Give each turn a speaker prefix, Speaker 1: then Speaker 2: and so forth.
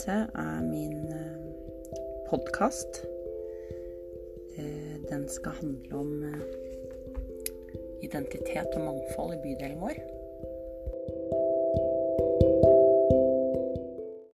Speaker 1: Dette er min eh, podkast. Eh, den skal handle om eh, identitet og mangfold i bydelen vår.